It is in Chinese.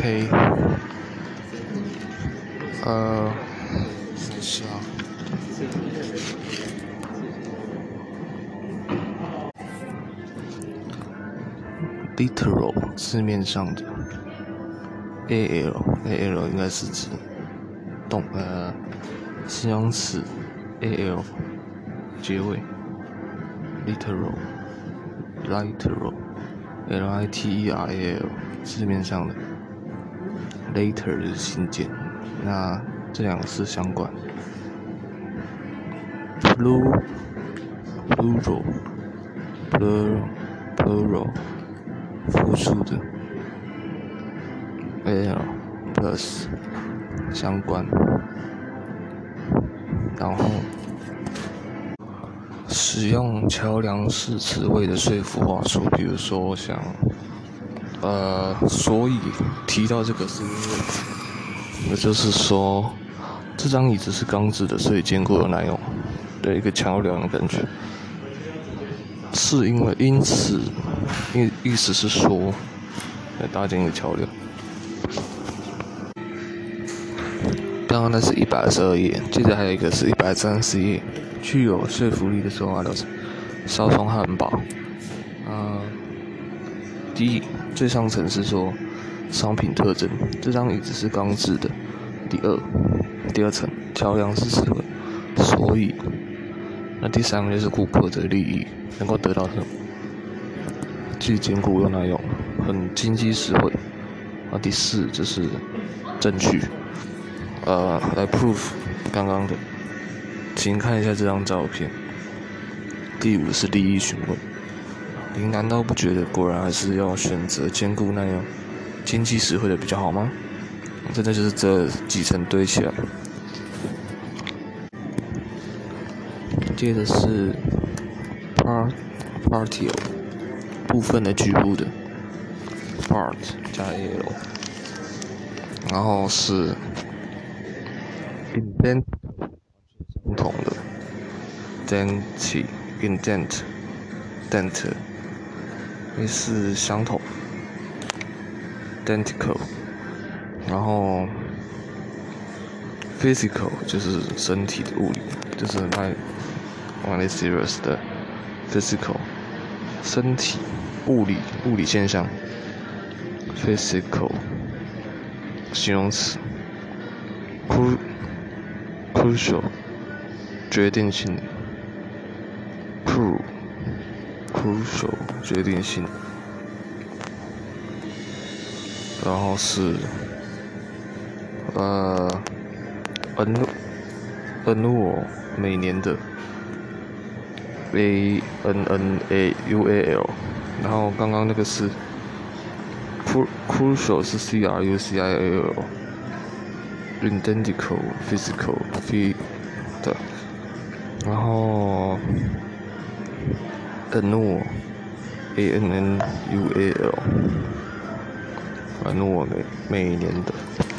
OK，呃，等一下，literal 字面上的，al al 应该是指动呃形容词，al 结尾，literal literal l i t e r a l 字面上的，later 就是信件，那这两个是相关。plural plural plural 复数的，l plus 相关，然后使用桥梁式词汇的说服话术，比如说像。呃，所以提到这个是因为，也就是说，这张椅子是钢制的，所以坚固又耐用的一个桥梁的感觉。是因为因此，意意思是说，来搭建一个桥梁。刚刚那是一百二十二页，接着还有一个是一百三十页，具有说服力的说话流程。烧葱汉堡，啊。第一，最上层是说商品特征，这张椅子是钢制的。第二，第二层桥梁是实惠，所以，那第三个就是顾客的利益能够得到什么？既坚固又耐用，很经济实惠。啊，第四就是证据，呃，来 proof 刚刚的，请看一下这张照片。第五是利益询问。您难道不觉得果然还是要选择坚固那样经济实惠的比较好吗？真的就是这几层堆起来。接着是 part partial 部分的局部的 part 加 l，然后是 indent 不同的 dent indent dent。类似相同，identical，然后 physical 就是身体的物理，就是 my only serious 的 physical，身体物理物理现象，physical 形容词，crucial 决定性的 Crucial 决定性，然后是呃，annual 每年的，a n n a u a l，然后刚刚那个是 crucial 是 c r u c i a l，identical physical p 的，然后。Annual a n n u a l annual 每每年的。